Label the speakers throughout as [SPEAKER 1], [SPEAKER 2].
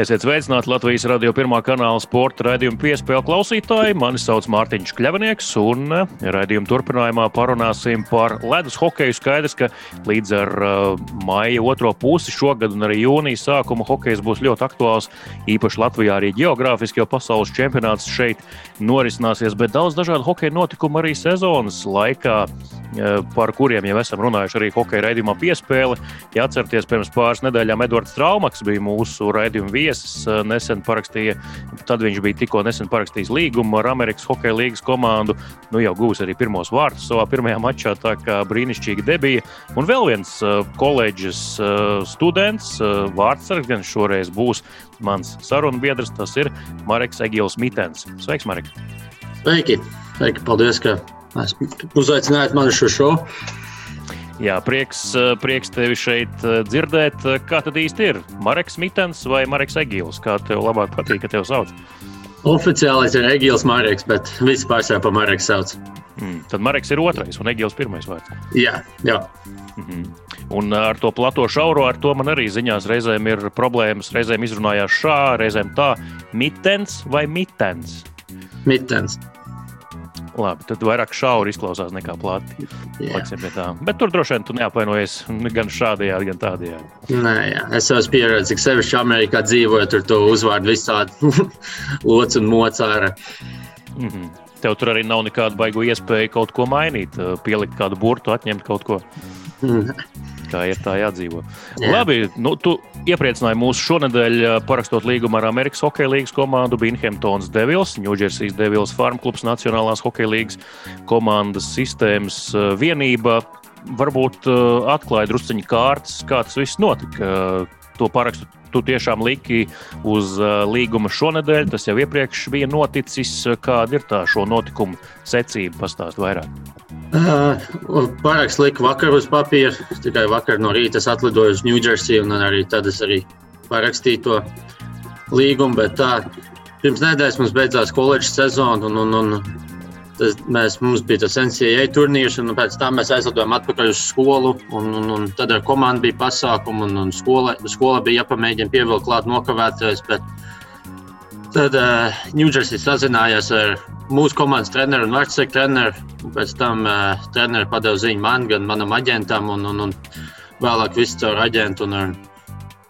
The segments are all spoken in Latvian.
[SPEAKER 1] Esiet sveicināti Latvijas radio pirmā kanāla sporta raidījuma piespēļu klausītāji. Mani sauc Mārtiņš Kļavnieks, un eh, raidījuma turpinājumā parunāsim par ledus hokeju. Skaidrs, ka līdz ar uh, maija otro pusi šogad un arī jūnijas sākuma hokejs būs ļoti aktuāls. Īpaši Latvijā arī geogrāfiski, jo pasaules čempionāts šeit norisināsies, bet daudz dažādu hokeja notikumu arī sezonas laikā uh, par kuriem jau esam runājuši arī hokeja raidījumā piespēle. Ja atcerieties, pirms pāris nedēļām Edvards Traumaks bija mūsu raidījuma viesis viesis eh, nesen parakstīja, tad viņš bija tikko nesen parakstījis līgumu ar Amerikas Hokeja līnijas komandu. Nu, jau gūs arī pirmos vārdus savā pirmajā mačā, tā kā brīnišķīgi debija. Un vēl viens uh, koledžas uh, students, uh, vārdsargs, gan šoreiz būs mans sarunbiedrs, tas ir Mareks Egils Mitens. Sveiks, Marek!
[SPEAKER 2] Sveiki! Sveiki! Paldies, ka uzaicinājāt mani šo šovu!
[SPEAKER 1] Jā, prieks, eh, prieks tevi šeit eh, dzirdēt. Kā tad īsti ir? Marks Mitens vai Marks Egīls? Kā tev labāk patīk, ka tev sauc?
[SPEAKER 2] Oficiālais ir Egīls Marks, bet visi pārsvarā pa Marks sauc.
[SPEAKER 1] Mm, tad Marks ir otrais un Egīls pirmais vārds.
[SPEAKER 2] Jā, jā.
[SPEAKER 1] Mm -hmm. Un ar to plato šauro, ar to man arī ziņās reizēm ir problēmas. Reizēm izrunājās šā, reizēm tā. Mitens vai mitens?
[SPEAKER 2] Mitens.
[SPEAKER 1] Labi, tad vairāk šauri izklausās nekā plati. Bet tur droši vien tu neapvainojies gan šādajā, gan tādajā.
[SPEAKER 2] Nē, jā. es esmu pieredzējis, ka sevišķi Amerikā dzīvojot, tur to uzvārdu visādi lots un mocāra.
[SPEAKER 1] Mm -hmm. Tev tur arī nav nekāda baigu iespēja kaut ko mainīt, pielikt kādu burtu, atņemt kaut ko. Kā ir tā jādzīvo. Jā. Labi, nu, tu iepriecināji mūs šonadēļ parakstot līgumu ar Amerikas Hokeja līnijas komandu Binhamtons Devils, Ņūdžersijas Devils Farm klubs, Nacionālās Hokeja līnijas komandas sistēmas vienība. Varbūt atklāja drusciņu kārtas, kā tas viss notika. To parakstu tu tiešām liki uz līguma šonadēļ. Tas jau iepriekš bija noticis. Kāda ir tā šo notikumu secība? Pastāst vairāk.
[SPEAKER 2] Uh, Pārāks lika vakar uz papīra. Tikai vakar no rīta es atlidoju uz Ņūdžersiju un arī tad es arī parakstīju to līgumu. Bet tā, pirms nedēļas mums beidzās koledžas sezona un, un, un tas, mēs, mums bija tas NCAA turnīrs, un pēc tam mēs aizlidojām atpakaļ uz skolu. Un, un, un tad ar komandu bija pasākumi, un, un skola, skola bija jāpamēģina pievilkt klāt nokavētājus. Tad uh, sazinājās ar mūsu komandas treneru un vārdsargu treneru. Pēc tam uh, treneris padeva ziņu man, gan manam aģentam, un, un, un vēlāk viss caur aģentu un ar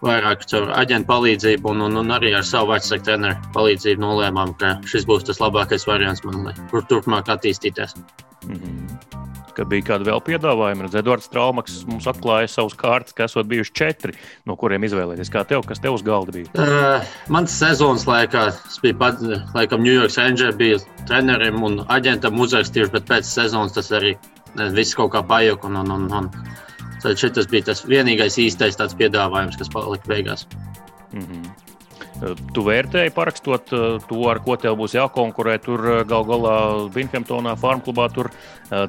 [SPEAKER 2] vairāk caur aģentu palīdzību un, un, un arī ar savu vārdsargu treneru palīdzību nolēmām, ka šis būs tas labākais variants man, lai kur turpmāk attīstīties. Mm
[SPEAKER 1] -hmm ka bija kādi vēl piedāvājumi. Redz, Edvards Traumaks mums atklāja savus kārtas, ka esot bijuši četri, no kuriem izvēlēties. Kā tev, kas tev uz galda bija?
[SPEAKER 2] Uh, mans sezonas laikā, es biju pat, laikam, New York Rangers, bija trenerim un aģentam uzrakstījuši, bet pēc sezonas tas arī viss kaut kā pajuka. Un, un, un, un. Tad šis bija tas vienīgais īstais piedāvājums, kas palika beigās. Mm -hmm.
[SPEAKER 1] Tu vērtēji parakstot eh, to, ar ko tev būs jākonkurē. Tur eh, gal galā Binhamtonā, Farm klubā, tur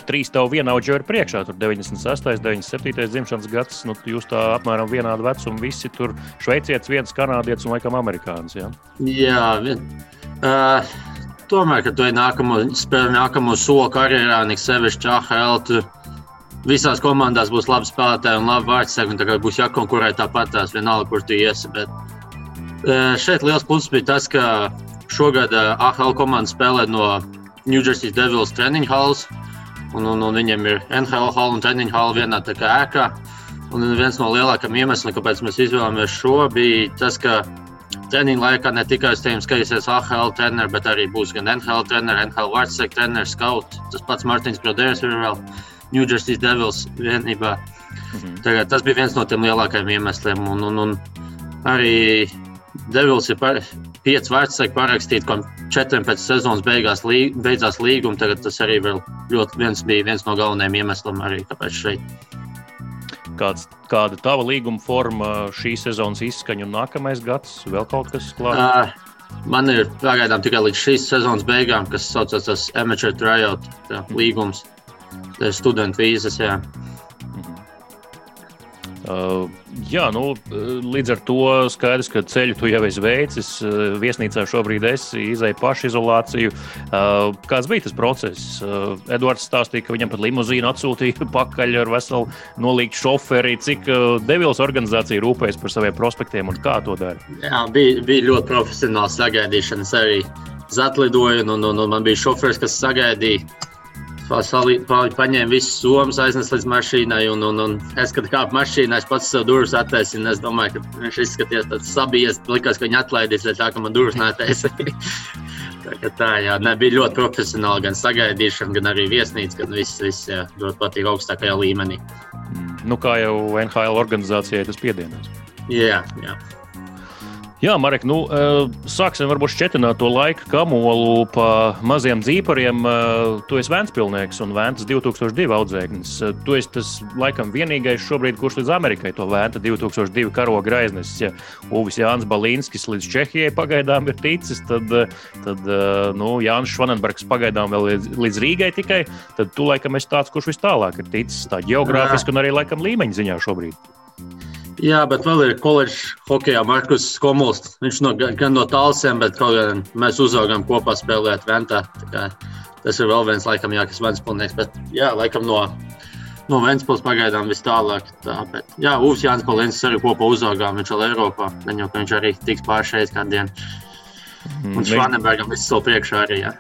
[SPEAKER 1] trīs tev vienaudži ir priekšā. Tur 96, 97 dzimšanas gads. Nu, jūs tā apmēram vienādu vecumu visi tur šveicietis, viens kanādietis un laikam amerikānis. Ja?
[SPEAKER 2] Jā, vien, uh, tomēr, kad tu ej nākamo, spēlē nākamo soli karjerā, nik sevišķi AHL. Tu, Visās komandās būs labi spēlētāji un labi vārdsargi. Tagad būs jākonkurē tāpat, tās vienalga, kur tu iesi. Bet Šeit liels pluss bija tas, ka šogad AHL komanda spēlē no New Jersey Devils treniņu halas. Un, un, un viņiem ir NHL hala un treniņu hala vienā ēkā. Un viens no lielākajiem iemesliem, kāpēc mēs izvēlējāmies šo, bija tas, ka treniņu laikā ne tikai skatīsies AHL treneris, bet arī būs gan NHL treneris, NHL vārdsargu treneris, skaut. Tas pats Mārtiņš Broders ir vēl New Jersey Devils vienībā. Mm -hmm. Tagad, tas bija viens no tiem lielākajiem iemesliem. Un, un, un arī Devils ir par, pieci vecāki parakstīti, ko četriem pēc sezonas beigās lī, beidzās līguma. Tagad tas arī ļoti viens bija viens no galvenajiem iemesliem, arī kāpēc šeit.
[SPEAKER 1] Kāds, kāda ir tava līguma forma, šī sezonas izskaņa un nākamais gads? Vēl kaut kas klāts?
[SPEAKER 2] Man ir pagaidām tikai līdz šīs sezonas beigām, kas saucas amateur tryout tā, līgums, tas studentu vīzas. Jā.
[SPEAKER 1] Uh, jā, nu, līdz ar to skaidrs, ka ceļu tu jau esi veicis. Viesnīcā šobrīd esi izēja pašizolāciju. Uh, kāds bija tas process? Uh, Edvards stāstīja, ka viņam pat limuzīnu atsūtīja pakaļ ar veselu nolīgtu šoferi. Cik uh, devils organizācija rūpējas par saviem prospektiem un kā to dara?
[SPEAKER 2] Jā, bija, bija ļoti profesionāls sagaidīšanas arī. Zatlidoju, un, un, un, man bija šoferis, kas sagaidīja paņēma visus somas, aiznesa līdz mašīnai. Un, un, un es, kad kāpu mašīnā, es pats sev durvis attaisīju. Es domāju, ka viņš izskatījās tāds sabijies. Likās, ka viņa atlaidīs, lai tā, ka man durvis netaisīja. tā, tā jā, ne, bija ļoti profesionāli gan sagaidīšana, gan arī viesnīca, gan viss, viss jā, ļoti patīk augstākajā līmenī.
[SPEAKER 1] Mm. Nu, kā jau NHL organizācijai tas piedienās.
[SPEAKER 2] Jā, jā.
[SPEAKER 1] Jā, Marek, nu, eh, sāksim varbūt šķetināt to laika kamolu pa maziem dzīpariem. Eh, tu esi Vēnspilnieks un Vēntas 2002 audzēknis. Eh, tu esi tas laikam vienīgais šobrīd, kurš līdz Amerikai to Vēnta 2002 karoga aiznesis. Ja Uvis Jānis Balīnskis līdz Čehijai pagaidām ir ticis, tad, tad nu, Jānis Švanenbergs pagaidām vēl līdz, līdz Rīgai tikai, tad tu laikam esi tāds, kurš vis tālāk ir ticis tā geogrāfiski un arī laikam līmeņa ziņā šobrīd.
[SPEAKER 2] Jā, bet vēl ir koledžas hokeja Markus Komuls. Viņš no, gan no tālsiem, bet gan mēs uzaugām kopā spēlēt Ventā. Tas ir vēl viens, laikam, jā, kas ir Ventspilnieks. Bet, jā, laikam no, no Ventspils pagaidām vis tālāk. Tā, bet, jā, Uvs Jānis Kolēns arī kopā uzaugām. Viņš vēl Eiropā. Ka viņš arī tiks pāršeit kādu dienu. Mm, Un Švanenbergam viss vēl priekšā arī. Jā.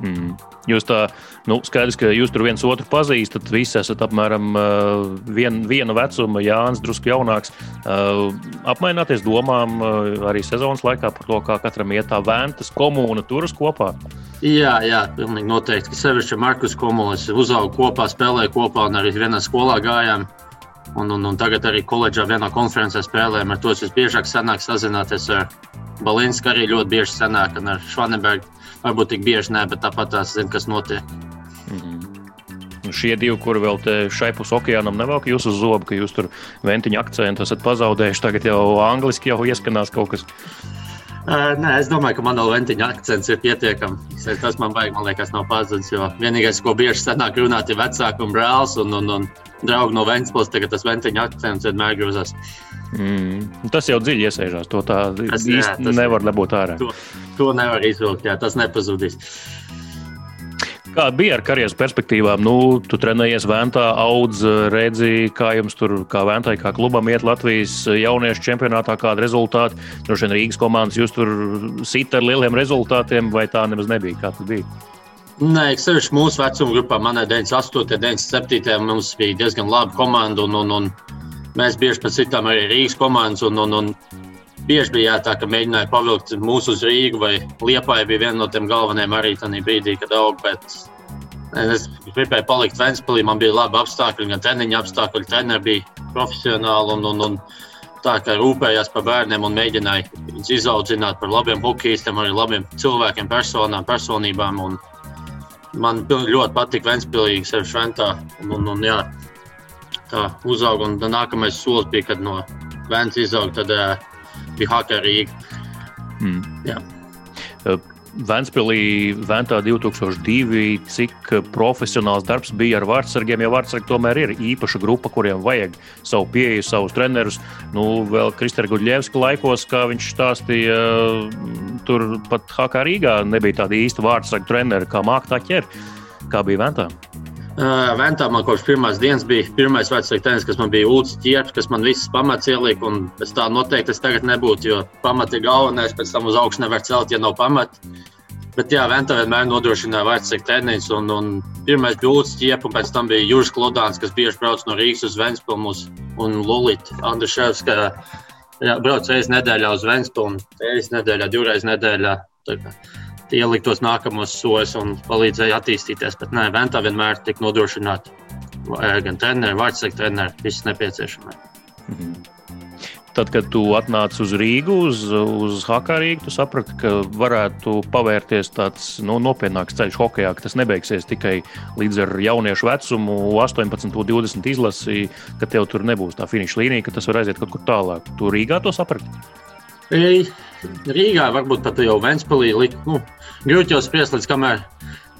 [SPEAKER 1] Mm. Jūs tā, nu, skaidrs, ka jūs tur viens otru pazīstat. Visi esat apmēram uh, vien, viena vecuma, Jānis, drusku jaunāks. Uh, apmaināties domām uh, arī sezonas laikā par to, kā katram iet tā vēntas komūna turas kopā.
[SPEAKER 2] Jā, jā, pilnīgi noteikti. Sevišķi ar Markus Komulis uzaugu kopā, spēlēju kopā un arī vienā skolā gājām. Un, un, un tagad arī koledžā vienā konferencē spēlējam. Ar to es biežāk sanāk sazināties ar Balinsku, arī ļoti bieži sanāk ar Švanebergu varbūt tik bieži nē, bet tāpat tās zina, kas notiek.
[SPEAKER 1] Šie divi, kuri vēl šai pusē okeānam nevelk jūs uz zobu, ka jūs tur ventiņu akcentu esat pazaudējuši, tagad jau angliski jau ieskanās kaut kas.
[SPEAKER 2] Uh, nē, es domāju, ka man vēl ventiņa akcents ir pietiekams. Tas man vajag, man liekas, nav pazudis. Jo vienīgais, ko bieži sanāk runāt, ir vecāks un brālis un, un, un draugi no Vēncpils. Tagad tas ventiņa akcents vienmēr grozās.
[SPEAKER 1] Mm. Tas jau dziļi iesēžās. To tā tas, īsti jā, tas nevar dabūt ārā.
[SPEAKER 2] To, to nevar izvilkt, jā, tas nepazudīs.
[SPEAKER 1] Kā bija ar karjeras perspektīvām? Nu, tu trenējies Vēntā, audz, redzi, kā jums tur, kā Vēntai, kā klubam iet Latvijas jauniešu čempionātā, kāda rezultāti. Droši vien Rīgas komandas jūs tur sit ar lieliem rezultātiem, vai tā nemaz nebija? Kā tas bija?
[SPEAKER 2] Nē, sevišķi mūsu vecuma grupā, manā 98, 97, mums bija diezgan laba komanda. Un, un, un Mēs bieži pat citām arī Rīgas komandas, un, un, un bieži bija tā, ka mēģināja pavilkt mūsu uz Rīgu, vai Liepāja bija viena no tiem galvenajiem arī tajā brīdī, kad aug. Bet es gribēju palikt Ventspīlī, man bija labi apstākļi, gan treniņa apstākļi, treneri bija profesionāli un, un, un tā kā rūpējās par bērniem un mēģināja viņus izaudzināt par labiem hokeistiem, arī labiem cilvēkiem, personām, personībām. Un man ļoti patīk Ventspīlī, sevi šventā. Un, un, un, jā, tā uzauga. Un nākamais solis bija, kad no Vēncas izauga, tad uh, bija Haka Rīga. Mm. Jā.
[SPEAKER 1] Vēnspīlī, Vēntā 2002, cik profesionāls darbs bija ar vārdsargiem. Jo vārdsargi tomēr ir īpaša grupa, kuriem vajag savu pieeju, savus trenerus. Nu, vēl Kristēna Gudļevska laikos, kā viņš stāstīja, tur pat Hakā Rīgā nebija tāda īsta vārdsargu trenera, kā māktā ķer. Kā bija?
[SPEAKER 2] Ventā man kopš pirmās dienas bija pirmais treneris, kas man bija Ulrichs Čieps, kas man visas pamats ielika. Es tā noteikti es tagad nebūtu, jo pamats ir galvenais, pēc tam uz augšu nevar celt, ja nav pamata. Bet jā, Ventā vienmēr nodrošināja vecais treneris. Un, un pirmais bija Ulrichs Čieps, un pēc tam bija Juris Klodāns, kas bieži brauc no Rīgas uz Ventspilmus un Lulita Andriševska. Jā, brauc reizes nedēļā uz Ventspilmu, reizes nedēļā, divreiz nedēļā ielikt tos nākamos soļus un palīdzēja attīstīties. Bet nē, Ventā vienmēr tika nodrošināta gan treneri, vārdsargi treneri, viss nepieciešamais. Mm -hmm.
[SPEAKER 1] Tad, kad tu atnāci uz Rīgu, uz, uz Hakarīgu, tu saprati, ka varētu pavērties tāds nu, nopietnāks ceļš hokeja, ka tas nebeigsies tikai līdz ar jauniešu vecumu, 18, 20 izlasi, ka tev tur nebūs tā finiša līnija, ka tas var aiziet kaut kur tālāk. Tu Rīgā to saprati?
[SPEAKER 2] Rīgā varbūt pat jau Ventspēlī. Nu, grūti jau spriest, līdz kamēr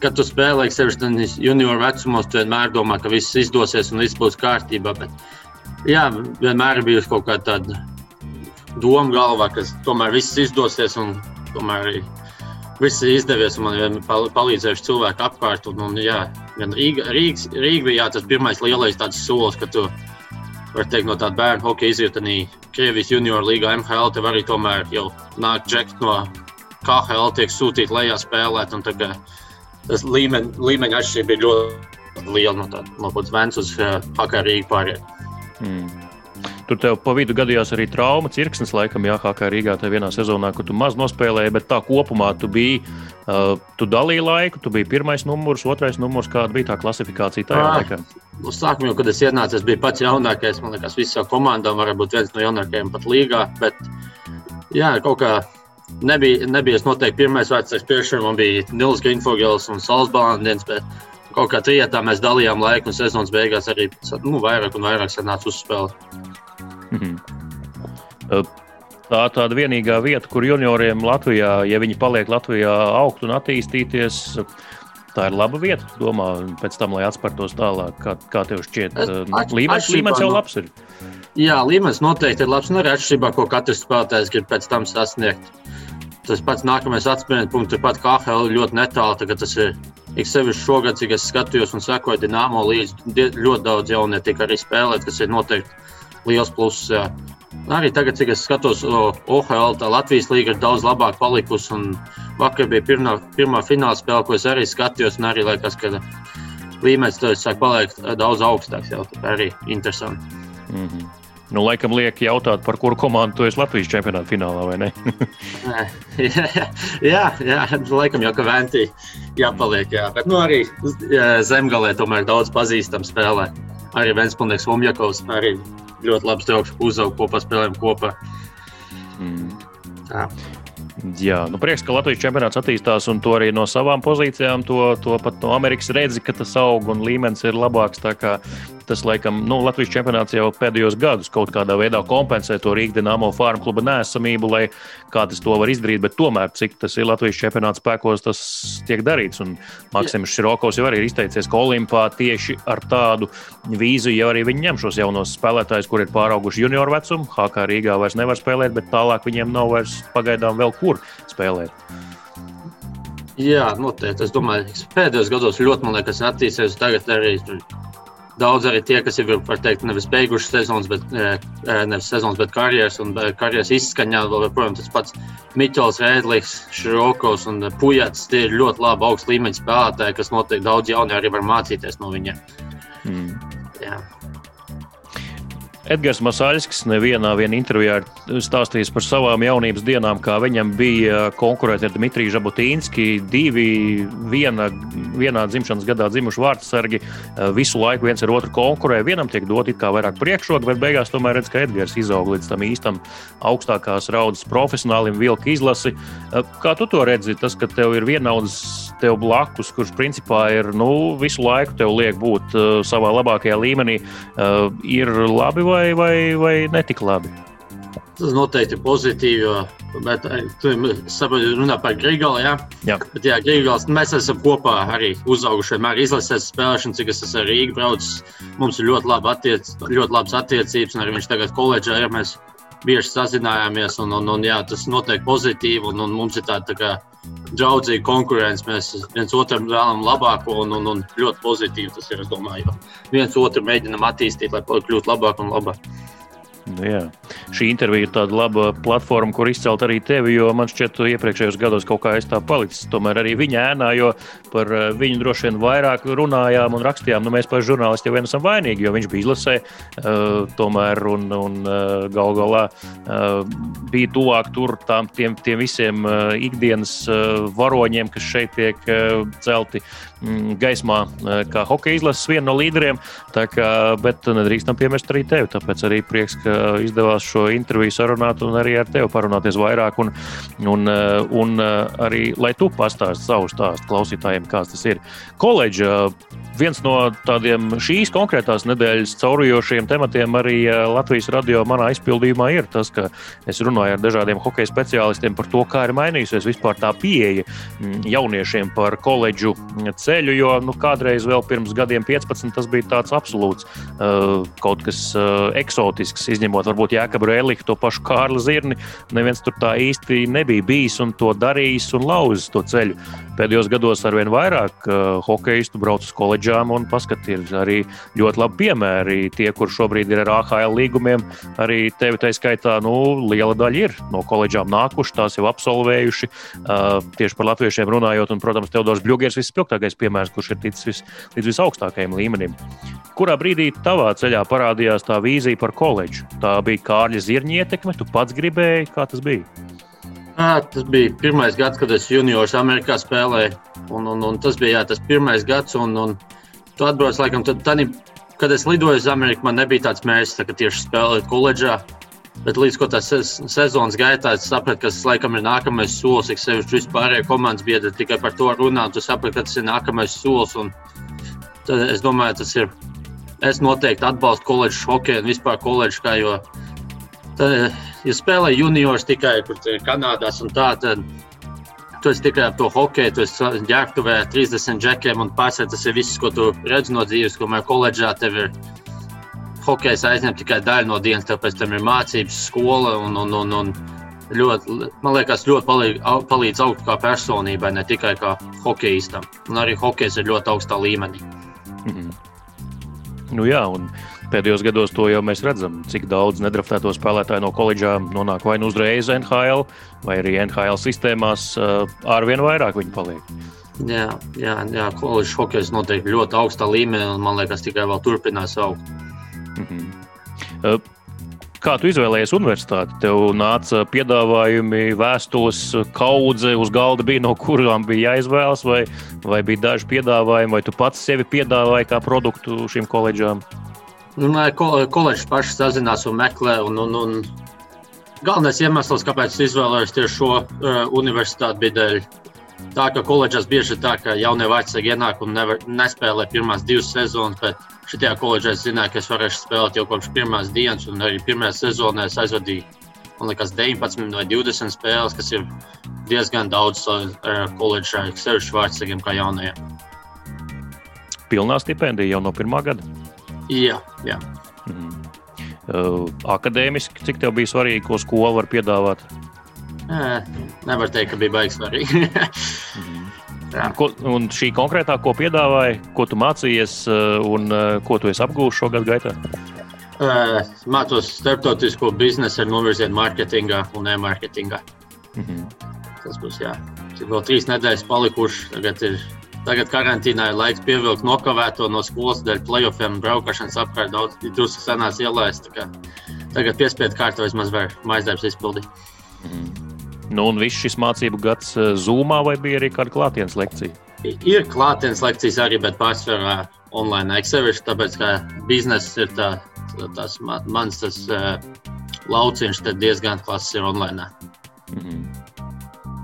[SPEAKER 2] kad tu spēlē sevišķi junioru vecumos, tu vienmēr domā, ka viss izdosies un viss būs kārtībā. Bet jā, vienmēr ir bijusi kaut kāda tāda doma galvā, ka tomēr viss izdosies un tomēr arī viss ir izdevies. Man ir palīdzējuši cilvēki apkārt. Un, un, jā, Rīga, Rīgas, Rīga bija jā, tas pirmais lielais solis, ka tu vari teikt, no tāda bērnu hokeja izjūta Krievijas junior līgā MHL. Tev arī tomēr jau nāk džekti no KHL, tiek sūtīti lejā spēlēt. Tas līmeņa, līmeņa atšķirība ir ļoti liela no tādas no Vēncas uz uh, Hakā Rīgā pārējai. Mm.
[SPEAKER 1] Tur tev pa vidu gadījās arī trauma, cirksnis, laikam, jāhākā Rīgā tajā vienā sezonā, kur tu maz nospēlēji, bet tā kopumā tu biji, uh, tu dalīji laiku, tu biji pirmais numurs, otrais numurs, kāda bija tā klasifikācija tajā
[SPEAKER 2] ah, laikā? Nu, sākumā, kad es ienācu, es biju pats jaunākais, man liekas, visā komandā varētu būt viens no jaunākajiem pat līgā, bet jā, kaut kā nebija, nebija es noteikti pirmais vecais priekšā, man bija Nils Grīnfogels un bet kaut kā trijotā mēs dalījām laiku, un sezonas beigās arī nu, vairāk un vairāk sanāca uzspēlēt.
[SPEAKER 1] -hmm. Tā ir tāda vienīgā vieta, kur junioriem Latvijā, ja viņi paliek Latvijā, augt un attīstīties, tā ir laba vieta. Domā, pēc tam, lai atspērtos tālāk, kā, kā tev šķiet, līmenis, līmenis jau labs ir.
[SPEAKER 2] Jā, līmenis noteikti ir labs. Nu, arī atšķirībā, ko katrs spēlētājs grib pēc tam sasniegt. Tas pats nākamais atspērienu punkts ir pat KHL ļoti netālu. Tas ir Ik sevišķi šogad, cik es skatījos un sekoju Dienāmo līdzi, ļoti daudz jaunie tika arī spēlēt, kas ir noteikti liels pluss. Jā. Arī tagad, cik es skatos, OHL, tā Latvijas līnija ir daudz labāk palikusi. Vakar bija pirmā, pirmā fināla spēle, ko es arī skatījos. Arī liekas, ka līmenis sāk palikt daudz augstāks. Jā, tā arī interesanti. Mm
[SPEAKER 1] -hmm. Nu, laikam, liek jautāt, par kuru komandu tu esi Latvijas čempionāta finālā, vai ne?
[SPEAKER 2] jā, jā, laikam jau ka Ventī jāpaliek. Jā. Bet nu, arī zemgalē tomēr daudz pazīstama spēlē. Arī Vēnspilnieks Vumjakovs arī ļoti labs draugs, uzauga kopā, spēlējam kopā.
[SPEAKER 1] Mm. Tā. Jā, nu prieks, ka Latvijas čempionāts attīstās un to arī no savām pozīcijām, to, to pat no Amerikas redzi, ka tas aug un līmenis ir labāks tas, laikam, nu, Latvijas čempionāts jau pēdējos gados kaut kādā veidā kompensē to Rīgas Dienāmo farmu kluba nēsamību, lai kā tas to var izdarīt, bet tomēr, cik tas ir Latvijas čempionāts spēkos, tas tiek darīts. Un Maksims Širokovs jau arī ir izteicies, ka Olimpā tieši ar tādu vīziju jau arī viņi ņem šos jaunos spēlētājus, kur ir pārauguši junioru vecumu. HK Rīgā vairs nevar spēlēt, bet tālāk viņiem nav vairs pagaidām vēl kur spēlēt.
[SPEAKER 2] Jā, noteikti. Es domāju, ka pēdējos gados ļoti, man liekas, attīstīsies. Tagad arī Daudz arī tie, kas jau ir teikt, nevis beiguši sezonas, bet, nevis sezonas, bet karjeras un karjeras izskaņā, vēl joprojām tas pats Miķels, Rēdlis, Šrokovs un Pujats. Tie ir ļoti labi augsts līmeņa spēlētāji, kas noteikti daudz jauni arī var mācīties no viņiem. Mm. Jā.
[SPEAKER 1] Edgars Masaļskis nevienā intervijā ir stāstījis par savām jaunības dienām, kā viņam bija konkurēt ar Dmitriju Žabotīnski. Divi viena, vienā dzimšanas gadā dzimuši vārdsargi visu laiku viens ar otru konkurē. Vienam tiek dot it kā vairāk priekšroka, bet beigās tomēr redz, ka Edgars izaug līdz tam īstam augstākās raudas profesionālim vilka izlasi. Kā tu to redzi? Tas, ka tev ir vienaudas tev blakus, kurš principā ir nu, visu laiku tev liek būt uh, savā labākajā līmenī, uh, ir labi vai vai, vai, vai netik labi?
[SPEAKER 2] Tas noteikti ir pozitīvi. Bet eh, tu runā par Grigālu. Ja? Jā, bet jā, Grigāls, mēs esam kopā arī uzauguši. Vienmēr izlasēs spēlēšanu, cik es esmu Rīgā braucis. Mums ir ļoti, labi attiec, ļoti labas attiecības, un arī viņš tagad koledžā ir. Mēs bieži sazinājāmies, un, un, un jā, tas noteikti pozitīvi. Un, un mums ir tāda tā kā, draudzīga konkurence. Mēs viens otram vēlamies labāko, un, un, un ļoti pozitīvi tas ir. Es domāju, viens otru mēģinam attīstīt, lai kļūtu labāk un labāk.
[SPEAKER 1] Nu, jā. Šī intervija ir tāda laba platforma, kur izcelt arī tevi, jo man šķiet, ka iepriekšējos gados kaut kā es tā palicis. Tomēr arī viņa ēnā, jo par eh, viņu droši vien vairāk runājām un rakstījām. Nu, mēs paši žurnālisti jau vien esam vainīgi, jo viņš bija izlasē, uh, tomēr un, un uh, gal galā uh, bija tuvāk tur tām, tiem, tiem visiem uh, ikdienas uh, varoņiem, kas šeit tiek uh, celti mm, gaismā, uh, kā hokeja izlases viena no līderiem. Tā kā, bet nedrīkstam piemest arī tevi. Tāpēc arī prieks, ka izdevās šo interviju sarunāt un arī ar tevi parunāties vairāk. Un, un, un arī, lai tu pastāstītu savu stāstu klausītājiem, kāds tas ir. Koledža viens no tādiem šīs konkrētās nedēļas caurujošiem tematiem arī Latvijas radio manā izpildījumā ir tas, ka es runāju ar dažādiem hokeja speciālistiem par to, kā ir mainījusies vispār tā pieeja mm, jauniešiem par koledžu ceļu. Jo nu, kādreiz, vēl pirms gadiem, 15, tas bija tāds absolūts kaut kas eksotisks, izņemot varbūt Jēkabu Rēliku, to pašu Kārlu Zirni. Neviens tur tā īsti nebija bijis un to darījis un lauzis to ceļu. Pēdējos gados ar vien vairāk uh, hokeistu brauc uz koledžām un paskatīt arī ļoti labi piemēri. Tie, kur šobrīd ir ar AHL līgumiem, arī tevi tā skaitā, nu, liela daļa ir no koledžām nākuši, tās jau absolvējuši. Uh, tieši par latviešiem runājot, un, protams, Teodors Bļūgers ir vispilgtākais piemērs, kurš ir ticis vis, līdz visaugstākajam līmenim. Kurā brīdī tavā ceļā parādījās tā vīzija par koledžu? Tā bija Kārļa Zirņa ietekme, tu pats gribēji, kā tas bija?
[SPEAKER 2] Jā, tas bija pirmais gads, kad es juniors Amerikā spēlēju. Un, un, un tas bija jā, tas pirmais gads, un, un tu atbrauc laikam, tad, tad, kad es lidoju uz Ameriku, man nebija tāds mērķis, tā, tieši spēlēt koledžā. Bet līdz tas sezonas gaitā, es sapratu, ka tas laikam ir nākamais solis. Es sevišķi vispārējie komandas biedri tikai par to runā, un tu saprati, ka tas ir nākamais solis. Es domāju, tas ir. Es noteikti atbalstu koledžu hokeju un vispār koledžu, kā jo Tad, ja spēlē juniors tikai Kanādā un tā, tad tu esi tikai ap to hokeju, tu esi ģērbtuvē 30 džekiem un pārsvarā tas ir viss, ko tu redz no dzīves, kamēr koledžā tev ir hokejs aizņem tikai daļu no dienas, tāpēc tam ir mācības, skola un, un, un, un ļoti, man liekas, ļoti palīdz, palīdz augt kā personībai, ne tikai kā hokeistam. Un arī hokejs ir ļoti augstā līmenī. Mm -hmm.
[SPEAKER 1] Nu jā, un Pēdējos gados to jau mēs redzam, cik daudz nedraftēto spēlētāju no koledžām nonāk vai nu uzreiz NHL, vai arī NHL sistēmās ar vien vairāk viņi paliek.
[SPEAKER 2] Jā, jā, jā koledžas hokejs noteikti ļoti augstā līmenī, un man liekas, tikai vēl turpinās augt. Mm
[SPEAKER 1] -hmm. Kā tu izvēlējies universitāti? Tev nāca piedāvājumi, vēstules, kaudze uz galda bija, no kurām bija jāizvēlas, vai, vai bija daži piedāvājumi, vai tu pats sevi piedāvāji kā produktu šīm koledžām?
[SPEAKER 2] Nu, koledžas paši sazinās un meklē. Un, un, un galvenais iemesls, kāpēc es izvēlējos tieši šo uh, universitāti, bija dēļ tā, ka koledžās bieži ir tā, ka jaunie vecāki ienāk un nevar, nespēlē pirmās divas sezonas. Bet šajā koledžā es zināju, ka es varēšu spēlēt jau kopš pirmās dienas, un arī pirmajā sezonā es aizvadīju man liekas, 19 vai 20 spēles, kas ir diezgan daudz uh, koledžā, sevišķi vecākiem kā jaunajiem.
[SPEAKER 1] Pilnā stipendija jau no pirmā gada.
[SPEAKER 2] Jā, jā. Mm.
[SPEAKER 1] Uh, akadēmiski, cik tev bija svarīgi, ko skola var piedāvāt?
[SPEAKER 2] Nē, nevar teikt, ka bija baigs svarīgi.
[SPEAKER 1] mm. Ko, un šī konkrētā, ko piedāvāja, ko tu mācījies un ko tu esi apgūlis šo gadu gaitā?
[SPEAKER 2] Uh, mācos starptautisko biznesu ar novirzienu mārketingā un e-mārketingā. Mm -hmm. Tas būs jā. Cik vēl trīs nedēļas palikušas, tagad ir Tagad karantīnā ir laiks pievilkt nokavēto no skolas dēļ playoffiem, braukšanas apkārt daudz drusku senās ielās. Tagad piespiedu kārtā vismaz var mājasdarbs izpildīt.
[SPEAKER 1] Mm. Nu, un viss šis mācību gads eh, Zoomā vai bija arī kāda klātienes lekcija?
[SPEAKER 2] Ir klātienes lekcijas arī, bet pārsvarā online. Eksevišķi, tāpēc, ka bizness ir tā, tas mans tas, uh, lauciņš, tad diezgan klases ir online. Mm -hmm.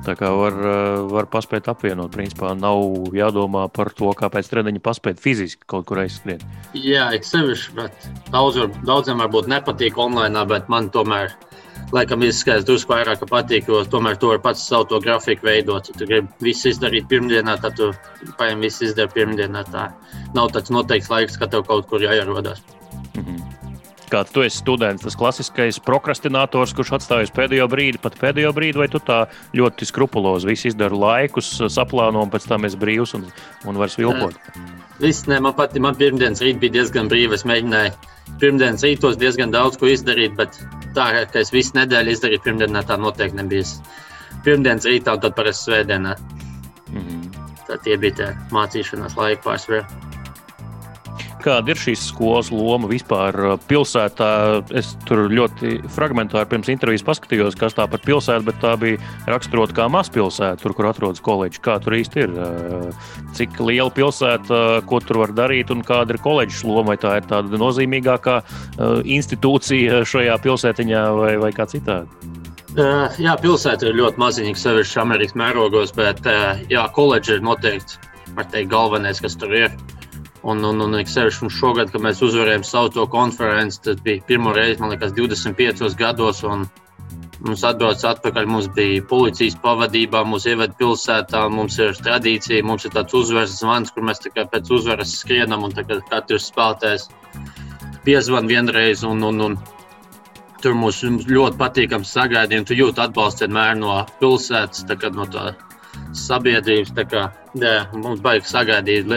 [SPEAKER 1] Tā kā var, eh, var paspēt apvienot. Principā nav jādomā par to, kāpēc treniņi paspēt fiziski kaut kur aizskriet.
[SPEAKER 2] Jā, it sevišķi, bet daudz, daudziem varbūt nepatīk online, bet man tomēr. Laikam izskatās drusku vairāk, patīk, jo tomēr to var pats savu to grafiku veidot. Tu gribi visu izdarīt pirmdienā, tad tu paņem visu izdarīt pirmdienā. Tā nav tāds noteikts laiks, ka tev kaut kur jāierodas.
[SPEAKER 1] Kā tu esi students, tas klasiskais prokrastinators, kurš atstājas pēdējo brīdi, pat pēdējo brīdi, vai tu tā ļoti skrupulozi visu izdari laikus, saplāno un pēc tam esi brīvs un, un vairs vilpot?
[SPEAKER 2] Viss, ne, man patīk, man pirmdienas rīt bija diezgan brīva. Es mēģināju pirmdienas rītos diezgan daudz ko izdarīt, bet tā, ka es visu nedēļu izdarīju, pirmdienā tā noteikti nebija. Pirmdienas rītā un tad parasti svētdienā. Mm -hmm. Tad tie bija tie mācīšanās laika pārsvarā.
[SPEAKER 1] Kāda ir šīs skolas loma vispār pilsētā? Es tur ļoti fragmentāri pirms intervijas paskatījos, kas tā par pilsētu, bet tā bija raksturota kā mazpilsēta, tur, kur atrodas koledža. Kā tur īsti ir? Cik liela pilsēta, ko tur var darīt un kāda ir koledžas loma? Vai tā ir tāda nozīmīgākā institūcija šajā pilsētiņā vai, vai kā citādi?
[SPEAKER 2] Uh, jā, pilsēta ir ļoti maziņa, sevišķi Amerikas mērogos, bet uh, jā, koledža ir noteikti teikt, galvenais, kas tur ir. Un, un, un sevišķi šogad, kad mēs uzvarējām savu to konferenci, tas bija pirmo reizi, man liekas, 25 gados. Mums atbrauc atpakaļ, mums bija policijas pavadībā, mūs ievada pilsētā, mums ir tradīcija, mums ir tāds uzvaras zvans, kur mēs pēc uzvaras skrienam un katrs spēlētājs piezvan vienreiz. Un, un, un, Tur mums ļoti patīkami sagaidīja. Tu jūti atbalstu vienmēr no pilsētas, kā, no tā sabiedrības. Tā kā, jā, mums baigi sagaidīt.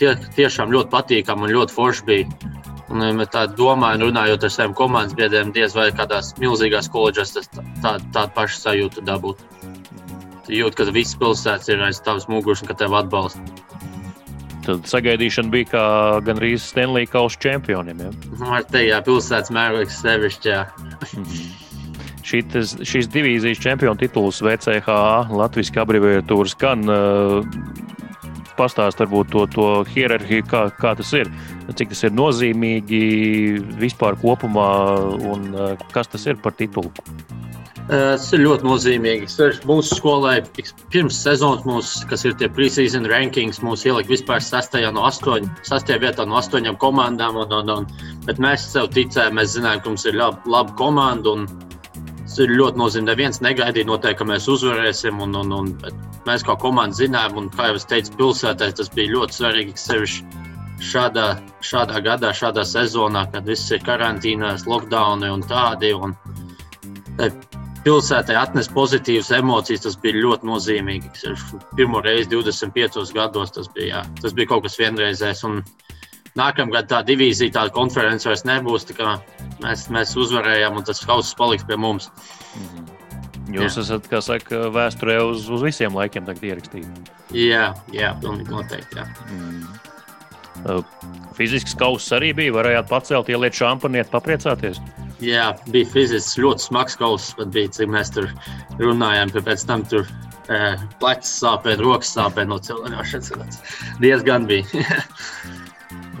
[SPEAKER 2] Tie, tiešām ļoti patīkami un ļoti forši bija. Un, ja tā domāju, runājot ar saviem komandas biedriem, diez vai kādās milzīgās koledžās tāda tā paša sajūta dabūt. Tu jūti, ka visas pilsētas ir aiz tavas muguras un ka tev atbalsta.
[SPEAKER 1] Tad sagaidīšana bija kā gandrīz Stanley Kausa čempioniem. Ja?
[SPEAKER 2] Nu, ar te jā, pilsētas mērogs sevišķi.
[SPEAKER 1] Šitas, šīs divīzijas čempionu tituls VCHA Latvijas abreviatūras gan uh, pastāst varbūt to, to hierarhiju, kā, kā tas ir, cik tas ir nozīmīgi vispār kopumā un uh, kas tas ir par titulu.
[SPEAKER 2] Tas ir ļoti nozīmīgi. Mūsu skolai pirms sezonas, mūs, kas ir tie preseason rankings, mūs ielika vispār sastajā no astoņ, sastajā vietā no astoņām komandām. Un, un, un, bet mēs sev ticējām, mēs zinājām, ka mums ir laba, laba komanda. Tas ir ļoti nozīmīgi. Neviens negaidīja, noteikti, ka mēs uzvarēsim. Un, un, un, mēs kā komanda zinājām, un kā jau teicu, pilsētā tas bija ļoti svarīgi. Sevišķi šādā, šādā gadā, šādā sezonā, kad viss ir karantīnās, lockdown un tādi. Un, pilsētai atnest pozitīvas emocijas, tas bija ļoti nozīmīgi. Pirmo reizi 25 gados tas bija, jā, tas bija kaut kas vienreizējs. Nākamgad tā divīzija, tāda konference vairs nebūs. Mēs, mēs uzvarējām, un tas kauss paliks pie mums. Mm -hmm.
[SPEAKER 1] Jūs jā. esat, kā saka, vēsturē uz, uz visiem laikiem ierakstīti.
[SPEAKER 2] Jā, jā, pilnīgi noteikti. Jā.
[SPEAKER 1] Mm. Uh, fizisks kauss arī bija. Varējāt pacelt, ieliet šampanieti, papriecāties.
[SPEAKER 2] Jā, bija fiziski ļoti smags kauss, bet bija, cik mēs tur runājām, pēc tam tur e, plecs sāpēja, rokas sāpēja no cilvēkiem. Diezgan bija.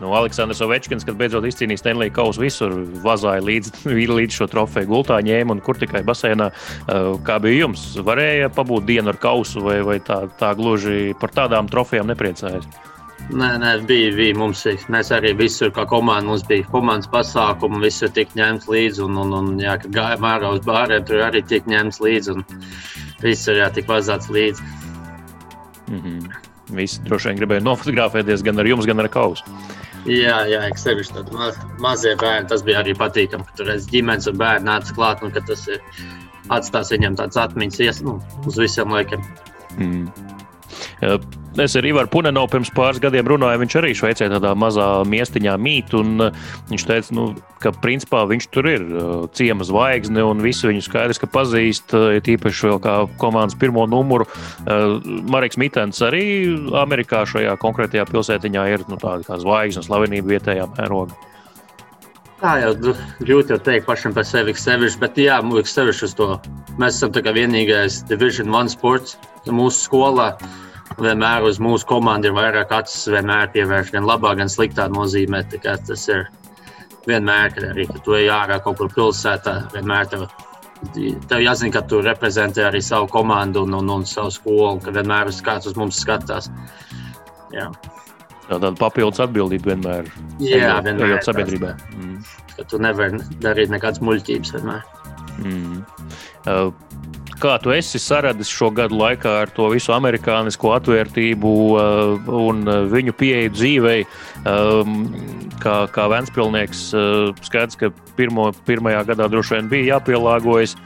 [SPEAKER 1] Nu, Aleksandrs Ovečkins, kad beidzot izcīnīja Stanley kausu, visur vazāja līdz, līdz šo trofeju gultā, ņēma un kur tikai basēnā. Kā bija jums? Varēja pabūt dienu ar kausu, vai, vai tā, tā gluži par tādām trofejām nepriecājas?
[SPEAKER 2] Nē, nē, bija, bija. Mums, mēs arī visur, kā komanda, mums bija komandas pasākumi, visur tika ņemts līdzi. Un, un, un jā, kad gājām ārā uz bāriem, tur arī tika ņemts līdzi. Un visur jā, tika vazāts līdzi.
[SPEAKER 1] Mm -hmm. Visi droši vien gribēja nofotografēties gan ar jums, gan ar kausu.
[SPEAKER 2] Jā, jā, sevišķi tādi maz, mazie bērni. Tas bija arī patīkami, ka tur redz ģimenes un bērni nāca klāt un ka tas ir atstās viņam tādas atmiņas ies, nu, uz visiem laikiem. Mm.
[SPEAKER 1] Es ar Ivaru Punenu pirms pāris gadiem runāju. Viņš arī Šveicē tādā mazā miestiņā mīt. Viņš teica, nu, ka principā viņš tur ir ciema zvaigzne un visi viņu skaidrs, ka pazīst. Tīpaši vēl kā komandas pirmo numuru. Marks Mitens arī Amerikā šajā konkrētajā pilsētiņā ir nu, tāda kā zvaigznes slavenība vietējā mērogā.
[SPEAKER 2] Tā jau grūti jau teikt pašam par sevi, sevišķi, bet jā, mūžīgi sevišķi uz to. Mēs esam vienīgais Division One sports mūsu skolā. Vienmēr uz mūsu komandu ir vairāk acis, vienmēr pievērš gan labā, gan sliktā nozīmē. Tas ir vienmēr, kad arī kad tu ej ārā kaut kur pilsētā, vienmēr tev, tev jāzina, ka tu reprezentē arī savu komandu un, un, un savu skolu, ka vienmēr kāds uz mums skatās. Jā.
[SPEAKER 1] Tāda papildus atbildība vienmēr
[SPEAKER 2] ir. Jā, vienmēr
[SPEAKER 1] ir sabiedrībā. Mm.
[SPEAKER 2] Ka tu nevari darīt nekādas muļķības vienmēr.
[SPEAKER 1] Mm. Uh, kā tu esi saradis šo gadu laikā ar to visu amerikānisko atvērtību uh, un viņu pieeju dzīvei? Um, kā, kā Vēnspilnieks, uh, skaidrs, ka pirmo, pirmajā gadā droši vien bija jāpielāgojas.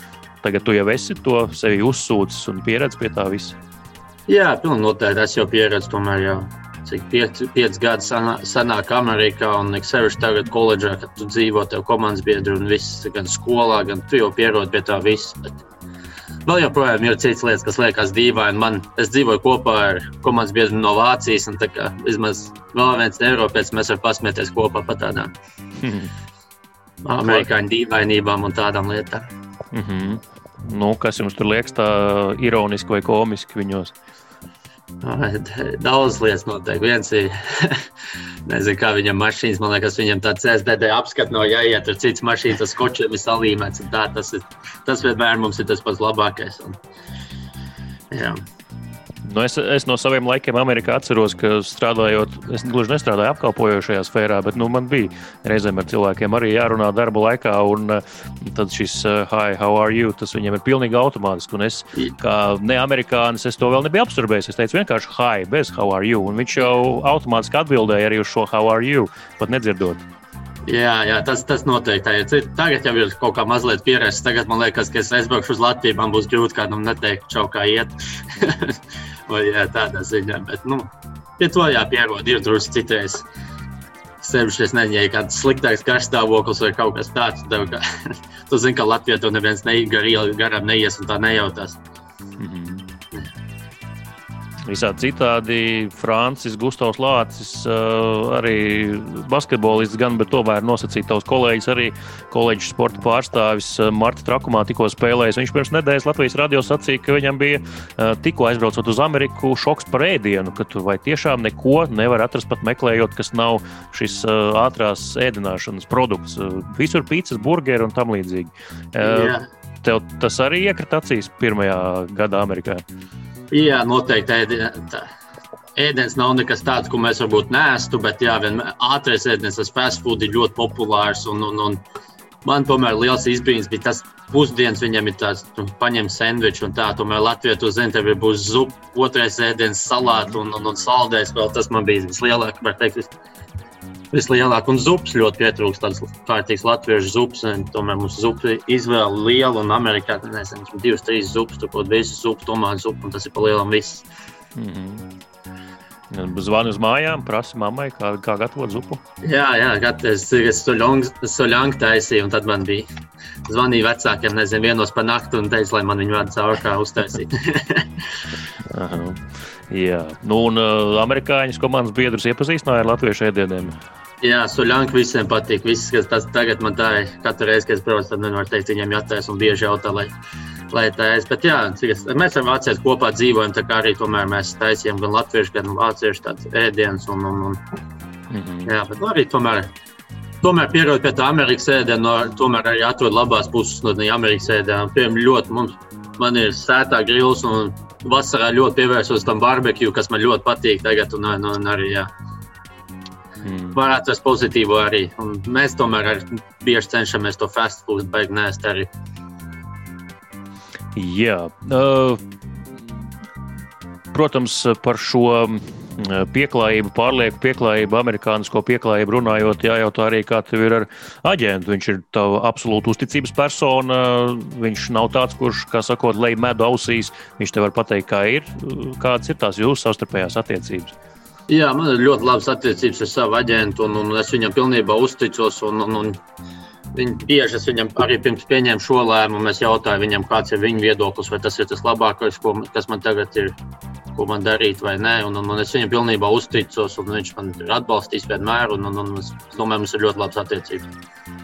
[SPEAKER 1] Tagad tu jau esi to sevi uzsūcis un pieredzi pie tā visa.
[SPEAKER 2] Jā, pilnīgi noteikti. Es jau pieredzu tomēr jau cik pieci, pieci gadi sanā, sanāk Amerikā, un it sevišķi tagad koledžā, kad tu dzīvo, tev komandas biedri un viss, gan skolā, gan tu jau pierod pie tā viss. Bet, vēl joprojām ir citas lietas, kas liekas dīvaini. Man, es dzīvoju kopā ar komandas biedru no Vācijas, un tā kā vismaz vēl viens Eiropietis, mēs varam pasmieties kopā par tādām hmm. amerikāņu dīvainībām un tādām lietām.
[SPEAKER 1] Mm -hmm. nu, kas jums tur liekas tā ironiski vai komiski viņos?
[SPEAKER 2] Daudz lietas notiek. Viens ir, nezinu, kā viņam mašīnas, man liekas, viņam tāds SDD apskats no jāiet ar citas mašīnas, tas kočiem ir salīmēts. Tā, tas, ir, tas vienmēr mums ir tas pats labākais. Un, jā.
[SPEAKER 1] Nu, es, es no saviem laikiem Amerikā atceros, ka strādājot, es gluži nestrādāju apkalpojošajā sfērā, bet nu, man bija reizēm ar cilvēkiem arī jārunā darba laikā. Un uh, tad šis uh, hi, how are you? Tas viņiem ir pilnīgi automātiski. Un es, kā neamerikānis, es to vēl nebiju apsturbējis. Es teicu vienkārši hi, bez how are you? Un viņš jau automātiski atbildēja arī uz šo how are you, pat nedzirdot.
[SPEAKER 2] Jā, jā, tas, tas noteikti ir. Tagad jau ir kaut kā mazliet pierasts. Tagad man liekas, ka es aizbraukšu uz Latviju, man būs grūti kādam neteikt, čau, kā iet. Vai jā, tādā ziņā. Bet, nu, pie to jāpierod, ir drusku citreiz. Sevišķi es nezinu, kāds sliktāks garstāvoklis vai kaut kas tāds. Tev, ka, tu zini, ka Latvijā to neviens ne, gar, garām neies un tā nejautās. Mm -hmm.
[SPEAKER 1] Visādi citādi Francis Gustavs Lācis, arī basketbolists, gan, bet tomēr nosacīt tavs kolēģis, arī kolēģis sporta pārstāvis Marta Trakumā tikko spēlējis. Viņš pirms nedēļas Latvijas radio sacīja, ka viņam bija tikko aizbraucot uz Ameriku šoks par ēdienu, ka tu vai tiešām neko nevar atrast pat meklējot, kas nav šis ātrās ēdināšanas produkts. Visur pīcis, burgeri un tam līdzīgi. Yeah. Tev tas arī iekrita acīs pirmajā gadā Amerikā.
[SPEAKER 2] Jā, noteikti. Ēdienas nav nekas tāds, ko mēs varbūt nēstu, bet jā, vienmēr ātrais ēdiens, tas fast food ir ļoti populārs. Un, un, un man tomēr liels izbrīns bija tas pusdienas, viņam ir tāds, nu, paņem sandviču un tā, tomēr Latvijā to zina, tev būs zupa, otrais ēdiens, salāti un, un, un saldējs. Vēl tas man bija vislielākais, var teikt, vislielāk. Un zupas ļoti pietrūkst, tādas kārtīgas latviešu zupas. Tomēr mums zupa izvēle liela, un Amerikā nezinu, divas, trīs zupas, tur kaut visas zupas, tomātu zupa, un tas ir pa lielam viss. Mm -hmm.
[SPEAKER 1] Zvanu uz mājām, prasa mammai, kā, kā gatavot zupu.
[SPEAKER 2] Jā, jā es, es soļangu taisīju, un tad man bija zvanīja vecākiem, nezinu, vienos pa nakti un teica, lai man viņu vada cauri, kā uztaisīt.
[SPEAKER 1] Jā, nu, un uh, amerikāņu komandas biedrus iepazīstināja ar latviešu ēdieniem.
[SPEAKER 2] Jā, suļanka visiem patīk. Viss, kas tas tagad man tā ir, katru reizi, kad es braucu, tad nevaru teikt, viņiem jātais un bieži jautā, lai, lai es. Bet jā, es, mēs ar vāciešiem kopā dzīvojam, tā kā arī tomēr mēs taisījām gan latviešu, gan vāciešu tāds ēdiens. Un, un, un, mm -hmm. Jā, bet nu, arī tomēr. Tomēr pierod pie tā Amerikas ēdiena, no, tomēr arī atrod labās puses no Amerikas ēdiena. Piemēram, ļoti mums, man ir sētā grils un vasarā ļoti pievērsos tam barbekju, kas man ļoti patīk tagad un, un, un arī, jā mm. varētu tas pozitīvo arī. Un mēs tomēr arī bieži cenšamies to fast food beigt nēst arī.
[SPEAKER 1] Jā. Uh, protams, par šo pieklājību, pārlieku pieklājību, amerikānisko pieklājību runājot, jājautā arī, kā tev ir ar aģentu. Viņš ir tava absolūta uzticības persona. Viņš nav tāds, kurš, kā sakot, lej medu ausīs. Viņš tev var pateikt, kā ir, kādas ir tās jūsu savstarpējās attiecības.
[SPEAKER 2] Jā, man ir ļoti labas attiecības ar savu aģentu, un, un es viņam pilnībā uzticos. Un, un, un Viņi bieži viņam arī pirms pieņēmu šo lēmumu. Es jautāju viņam, kāds ir viņa viedoklis, vai tas ir tas labākais, ko, kas man tagad ir, ko man darīt, vai nē. Un, un, un es viņam pilnībā uzticos, un viņš man ir atbalstījis vienmēr. Un, un, un es domāju, mums ir ļoti labas attiecības.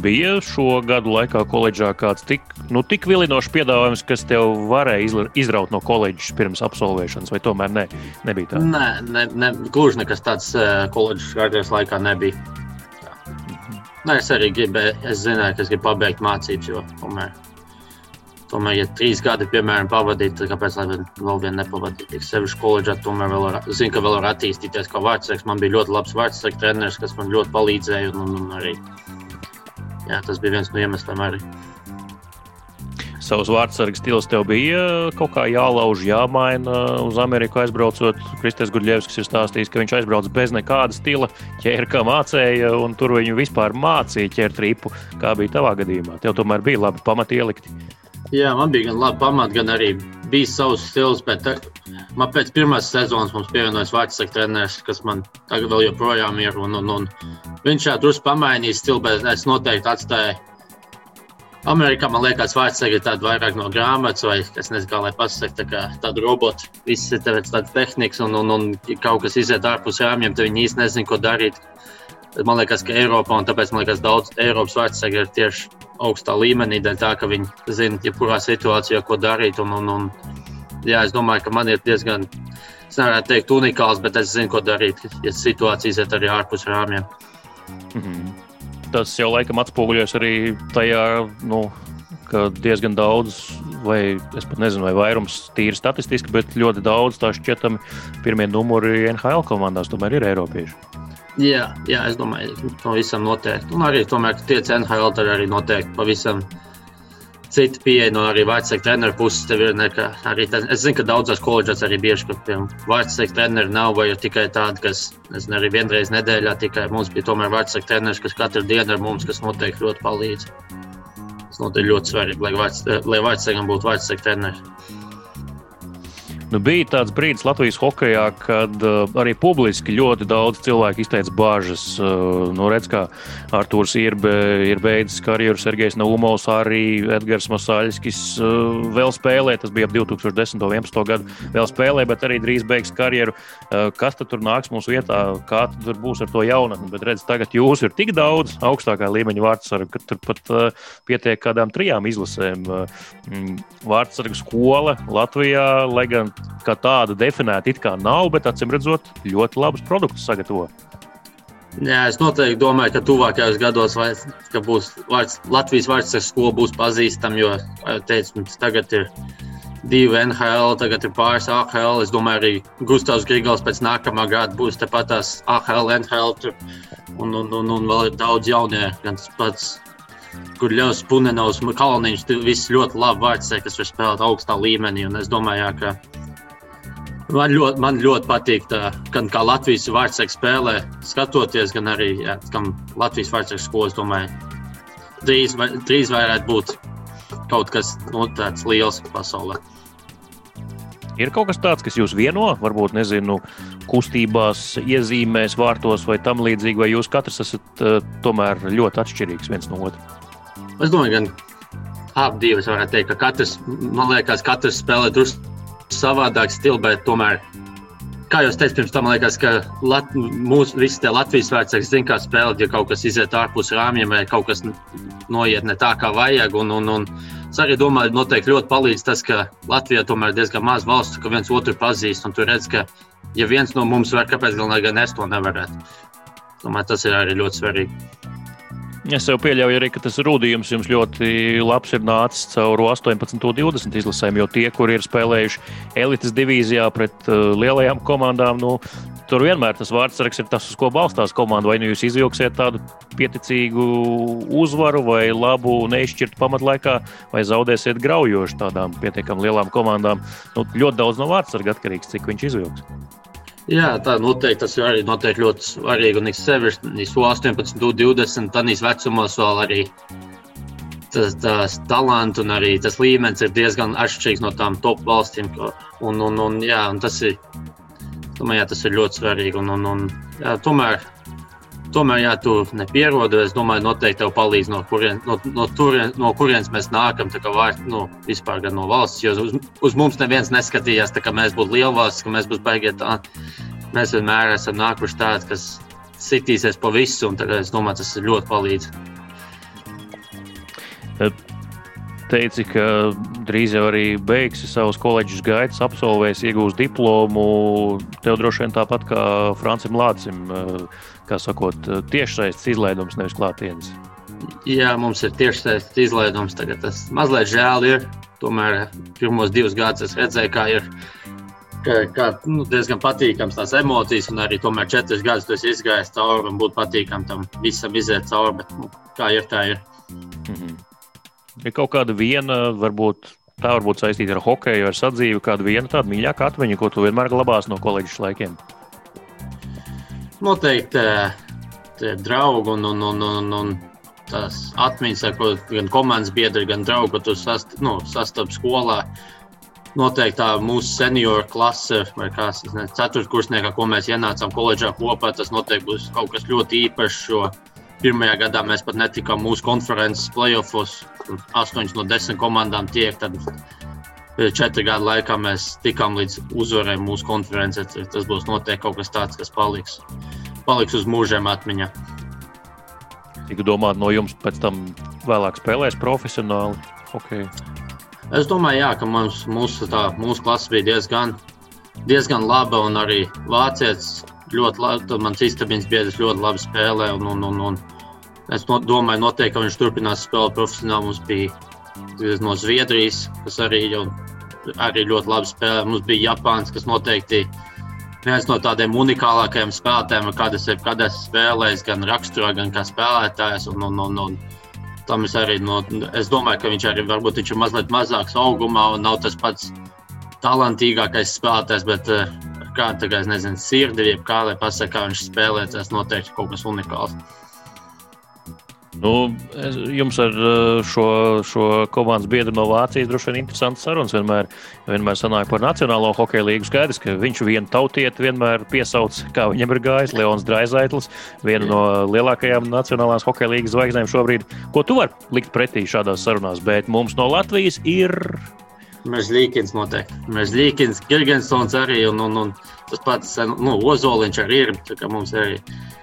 [SPEAKER 1] Bija šo gadu laikā koledžā kāds tik, nu, tik vilinošs piedāvājums, kas tev varēja izraut no koledžas pirms absolvēšanas, vai tomēr ne, nebija tā?
[SPEAKER 2] Nē, ne, ne, gluži nekas tāds eh, koledžas karjeras laikā nebija. Nē, es arī gribēju, es zināju, ka es gribu pabeigt mācības, jo tomēr, tomēr ja trīs gadi, piemēram, pavadīt, tad kāpēc lai vēl vienu nepavadīt? Es sevišķi koledžā tomēr vēl var, zinu, ka vēl var attīstīties kā vārdsargs. Man bija ļoti labs vārdsargs treneris, kas man ļoti palīdzēja, un, un, un arī jā, tas bija viens no iemesliem arī
[SPEAKER 1] savs vārdsargs stils tev bija kaut kā jālauž, jāmaina uz Ameriku aizbraucot. Kristēns Gudļevskis ir stāstījis, ka viņš aizbrauc bez nekāda stila, ķēra kā mācēja, un tur viņu vispār mācīja ķert ripu. Kā bija tavā gadījumā? Tev tomēr bija labi pamati ielikti.
[SPEAKER 2] Jā, man bija gan labi pamati, gan arī bija savs stils, bet eh, man pēc pirmās sezonas mums pievienojas vārdsargs treneris, kas man tagad vēl joprojām ir. Un, un, un viņš šādi drusku pamainīja stilu, bet es noteikti atstāju Amerikā man liekas, vārds ir tāds vairāk no grāmatas, vai es nezinu, kā lai pasakā, tā kā tādu robotu. Viss ir tāds tehnikas, un, un, un kaut kas iziet ārpus rāmjiem, tad viņi īsti nezina, ko darīt. Man liekas, ka Eiropā, un tāpēc man liekas, daudz Eiropas vārds ir tieši augstā līmenī, dēļ tā, ka viņi zina, jebkurā situācijā, ko darīt. Un, un, un, jā, es domāju, ka man ir diezgan, es nevarētu teikt, unikāls, bet es zinu, ko darīt, ja situācija iziet arī ārpus rāmjiem.
[SPEAKER 1] Mm -hmm tas jau laikam atspoguļojas arī tajā, nu, ka diezgan daudz, vai es pat nezinu, vai vairums tīri statistiski, bet ļoti daudz tā šķietami pirmie numuri NHL komandās tomēr ir Eiropieši.
[SPEAKER 2] Jā, jā, es domāju, ka pavisam noteikti. Un arī tomēr tie NHL arī noteikti pavisam cita pieeja no arī vārdsarga treneru puses. Ir, ne, arī, tā, es zinu, ka daudzās koledžās arī bieži, ka vārdsarga treneri nav vai tikai tādi, kas nezinu, arī vienreiz nedēļā tikai mums bija tomēr vārdsarga treneris, kas katru dienu ar mums, kas noteikti ļoti palīdz. Tas noteikti ļoti svarīgi, lai vārdsargam būtu vārdsarga treneris.
[SPEAKER 1] Nu, bija tāds brīdis Latvijas hokeja, kad uh, arī publiski ļoti daudz cilvēku izteica bažas. Uh, nu, redz, kā Arthurs ir, be, ir beidzis karjeru, Sergejs Naumovs, arī Edgars Masaļskis uh, vēl spēlē. Tas bija ap 2010. un 2011. gadu vēl spēlē, bet arī drīz beigs karjeru. Uh, kas tad tur nāks mūsu vietā, kā tur būs ar to jaunatni? Bet redz, tagad jūs ir tik daudz augstākā līmeņa vārdsargu, ka tur pat uh, pietiek kādām trijām izlasēm. Uh, vārdsargu skola Latvijā, lai gan kā tāda definēta it kā nav, bet acīm redzot, ļoti labus produktus sagatavo.
[SPEAKER 2] Jā, es noteikti domāju, ka tuvākajos gados vai, ka būs vārds, Latvijas vārds skola būs pazīstama, jo, kā jau teicu, tagad ir divi NHL, tagad ir pāris AHL. Es domāju, arī Gustavs Grigals pēc nākamā gada būs tepat tās AHL, NHL tur, un, un, un, un vēl ir daudz jaunie, gan tas pats kur ļaus Punenovs, Kalniņš, viss ļoti labi vārds, kas var spēlēt augstā līmenī. Un es domāju, jā, ka Man ļoti, man ļoti patīk, tā, gan kā Latvijas vārdsargs spēlē, skatoties, gan arī jā, Latvijas vārdsargs skolas. Domāju, drīz, drīz varētu būt kaut kas nu, tāds liels pasaulē.
[SPEAKER 1] Ir kaut kas tāds, kas jūs vieno, varbūt nezinu, kustībās, iezīmēs, vārtos vai tam līdzīgi, vai jūs katrs esat uh, tomēr ļoti atšķirīgs viens no otra?
[SPEAKER 2] Es domāju, ka abi divi varētu teikt, ka katrs, man liekas, katrs spēlē drusku savādāk stils, bet tomēr, kā jau teicu, pirms tam liekas, ka Lat mūsu visi tie Latvijas vērtsēki zina, kā spēlēt, ja kaut kas iziet ārpus rāmjiem vai kaut kas noiet ne tā, kā vajag. Un, un, un es arī domāju, noteikti ļoti palīdz tas, ka Latvijā tomēr ir diezgan maz valstu, ka viens otru pazīst. Un tu redz, ka ja viens no mums var, kāpēc gan es to nevarētu. Domāju, tas ir arī ļoti svarīgi.
[SPEAKER 1] Es jau pieļauju arī, ka tas rudījums jums ļoti labs ir nācis caur 18, 20 izlasēm, jo tie, kuri ir spēlējuši elites divīzijā pret uh, lielajām komandām, nu, tur vienmēr tas vārdsargs ir tas, uz ko balstās komanda. Vai nu jūs izvilksiet tādu pieticīgu uzvaru vai labu neizšķirtu pamatlaikā, vai zaudēsiet graujoši tādām pietiekami lielām komandām. Nu, ļoti daudz no vārdsarga atkarīgs, cik viņš izvilks.
[SPEAKER 2] Jā, tā noteikti tas ir arī noteikti ļoti svarīgi. Un es sevišķi 18, 20, tādīs vecumos vēl arī tas, tas talants un arī tas līmenis ir diezgan atšķirīgs no tām top valstīm. Un, un, un, jā, un tas, ir, domāju, jā, tas ir ļoti svarīgi. Un, un, un, jā, tomēr Tomēr, ja tu nepierodi, es domāju, noteikti tev palīdz, no, kurien, no, no, turien, no kurienes mēs nākam. Var, nu, vispār gan no valsts, jo uz, uz mums neviens neskatījās, tā, ka mēs būtu liela valsts, ka mēs būtu baigiet tā. Mēs vienmēr esam nākuši tādi, kas sitīsies pa visu, un tagad es domāju, tas ļoti palīdz.
[SPEAKER 1] Teici, ka drīz jau arī beigsi savus koledžas gaitas, absolvēs, iegūs diplomu. Tev droši vien tāpat kā Francim Lācim. Uh, kā sakot, tiešsaistes izlaidums, nevis klātienes.
[SPEAKER 2] Jā, mums ir tiešsaistes izlaidums. Tagad tas mazliet žēl ir. Tomēr pirmos divus gadus es redzēju, kā ir ka, ka, nu, diezgan patīkams tās emocijas, un arī tomēr četrus gadus tas izgājis cauri un būtu patīkami tam visam iziet cauri. Bet, nu, kā ir, tā ir. Mm
[SPEAKER 1] -hmm. Ir kaut kāda viena, varbūt tā varbūt saistīta ar hokeju, ar sadzīvi, kāda viena tāda mīļākā atmiņa, ko tu vienmēr glabās no koledžas laikiem
[SPEAKER 2] noteikti tie draugi un, un, un, un, un tās atmiņas, ko gan komandas biedri, gan draugi, ko tu sast, nu, sastapi skolā. Noteikti tā mūsu senioru klase, vai kāds ceturtkursnieks, ko mēs ienācām koledžā kopā, tas noteikti būs kaut kas ļoti īpašs. Jo pirmajā gadā mēs pat netikām mūsu konferences playoffs. Astoņas no desmit komandām tiek. Tad četru gadu laikā mēs tikām līdz uzvarai mūsu konferencē. Tas būs noteikti kaut kas tāds, kas paliks, paliks uz mūžiem atmiņā.
[SPEAKER 1] Tik domāt, no jums pēc tam vēlāk spēlēs profesionāli? Okay.
[SPEAKER 2] Es domāju, jā, ka mums, mūsu, tā, mūsu klase bija diezgan, diezgan laba un arī vācietis ļoti labi. Mans istabīns biedrs ļoti labi spēlē. Un, un, un, un es no, domāju, noteikti, ka viņš turpinās spēlēt profesionāli. Mums bija no Zviedrijas, kas arī, jau, arī ļoti labi spēlē. Mums bija Japāns, kas noteikti viens no tādiem unikālākajiem spēlētājiem, kādas ir kad es spēlējis, gan raksturā, gan kā spēlētājs. Un, un, un, un, Tam es arī no, es domāju, ka viņš arī varbūt viņš ir mazliet mazāks augumā un nav tas pats talantīgākais spēlētājs, bet kāda tā kā, nezinu, sirdi, jeb kā lai pasakā, kā viņš spēlē, tas noteikti kaut kas unikāls.
[SPEAKER 1] Nu, es, jums ar uh, šo, šo komandas biedru no Vācijas droši vien interesants sarunas. Vienmēr, vienmēr sanāk par Nacionālo hokeja līniju. Skaidrs, ka viņš vienu tautieti vienmēr piesauc, kā viņam ir gājis. Leons Draizaitls, viena no lielākajām Nacionālās hokeja līnijas zvaigznēm šobrīd. Ko tu vari likt pretī šādās sarunās? Bet mums no Latvijas ir
[SPEAKER 2] Mežģīkins noteikti. Mežģīkins, Girgensons arī un, un, un tas pats nu, Ozoliņš arī ir. arī.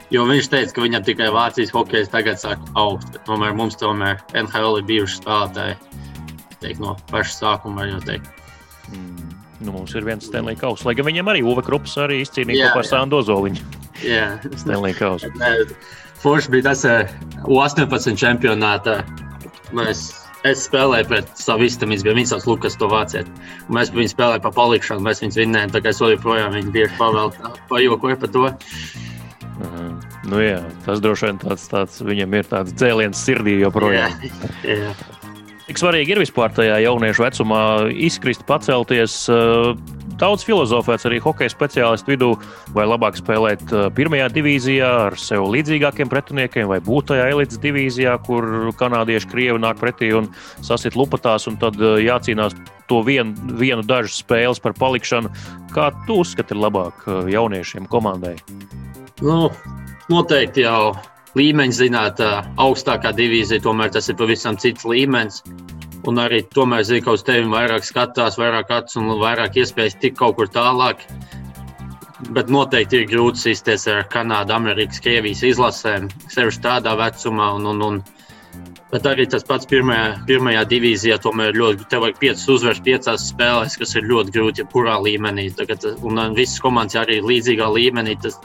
[SPEAKER 2] Jo viņš teica, ka viņam tikai Vācijas hokejs tagad sāk augt. Tomēr mums tomēr NHL ir bijuši spēlētāji teikt, no paša sākuma.
[SPEAKER 1] Mm. Nu, mums ir viens Stanley Kauss, lai gan viņam arī Uve Krups arī izcīnīja kopā ar Sandu Ozoliņu.
[SPEAKER 2] Jā,
[SPEAKER 1] Stanley Kauss.
[SPEAKER 2] Forši bija tas U18 čempionātā. Mēs Es spēlēju pret savu īstenību, viņš bija Vinsants Lukas, to vāciet. Mēs viņu spēlējām pa palikšanu, mēs viņus vinnējām, tā kā es joprojām viņu bieži pavēlu, pajokoju par to.
[SPEAKER 1] Aha. Nu, jā, tas droši vien tāds, tāds viņam ir tāds dzēliens sirdī joprojām.
[SPEAKER 2] Jā, jā.
[SPEAKER 1] Cik svarīgi ir vispār tajā jauniešu vecumā izkrist, pacelties? Daudz filozofēts arī hokeja speciālistu vidū, vai labāk spēlēt uh, pirmajā divīzijā ar sev līdzīgākiem pretiniekiem, vai būt tajā elites divīzijā, kur kanādieši, krievi nāk pretī un sasit lupatās, un tad uh, jācīnās to vien, vienu dažu spēles par palikšanu. Kā tu uzskati, ir labāk jauniešiem komandai?
[SPEAKER 2] Nu, noteikti jau līmeņa zināt, augstākā divīzija, tomēr tas ir pavisam cits līmenis. Un arī tomēr zina, ka uz tevi vairāk skatās, vairāk acis un vairāk iespējas tikt kaut kur tālāk. Bet noteikti ir grūti sīsties ar Kanādu, Amerikas, Krievijas izlasēm, sevišķi tādā vecumā. Un, un, un, bet arī tas pats pirmajā, pirmajā divīzijā, tomēr ļoti, tev vajag piecas uzvaras, piecās spēlēs, kas ir ļoti grūti, jebkurā līmenī. Tagad, un visas komandas arī līdzīgā līmenī. Tas,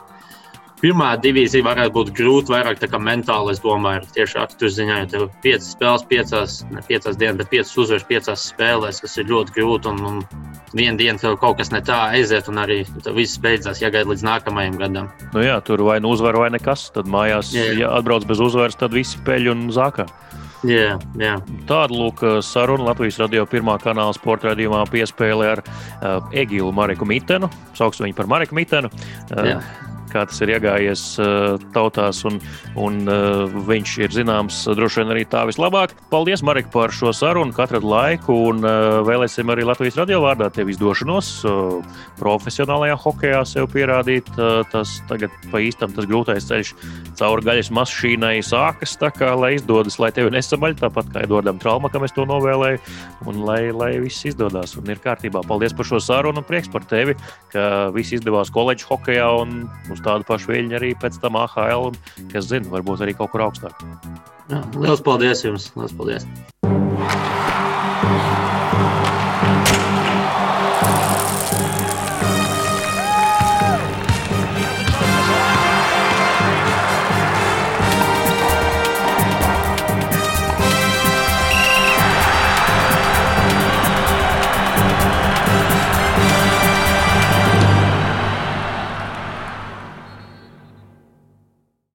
[SPEAKER 2] pirmā divīzija varētu būt grūti, vairāk tā kā mentāli, es domāju, tieši aktu ziņā, jo tev ir piecas spēles, piecās, ne piecās dienas, bet piecas uzvaras, piecās spēlēs, kas ir ļoti grūti. Un, un vienu dienu tev kaut kas ne tā aiziet, un arī viss beidzās, jāgaida līdz nākamajam gadam.
[SPEAKER 1] Nu jā, tur vai nu uzvar, vai nekas. Tad mājās, jā. ja atbrauc bez uzvaras, tad visi peļ un zākā.
[SPEAKER 2] Jā, jā.
[SPEAKER 1] Tāda lūk, saruna Latvijas radio pirmā kanāla sporta raidījumā piespēlē ar uh, Egilu Mariku Mitenu. Sauksim viņu par Mariku Mitenu. Uh, kā tas ir iegājies uh, tautās, un, un uh, viņš ir zināms droši vien arī tā vislabāk. Paldies, Marek, par šo sarunu, katru laiku, un vēlēsim arī Latvijas radio vārdā tev izdošanos profesionālajā hokeja sev pierādīt. Tas tagad pa īstam tas grūtais ceļš cauri gaļas mašīnai sākas, tā kā lai izdodas, lai tevi nesamaļ, tāpat kā Edvardam Traumakam es to novēlēju, un lai, lai viss izdodas un ir kārtībā. Paldies par šo sarunu un prieks par tevi, ka viss izdevās koledžu hokejā un uz tādu pašu mm. viļņu arī pēc tam AHL, un, kas zina, varbūt arī kaut kur augstāk.
[SPEAKER 2] Jā, liels paldies jums! Liels paldies!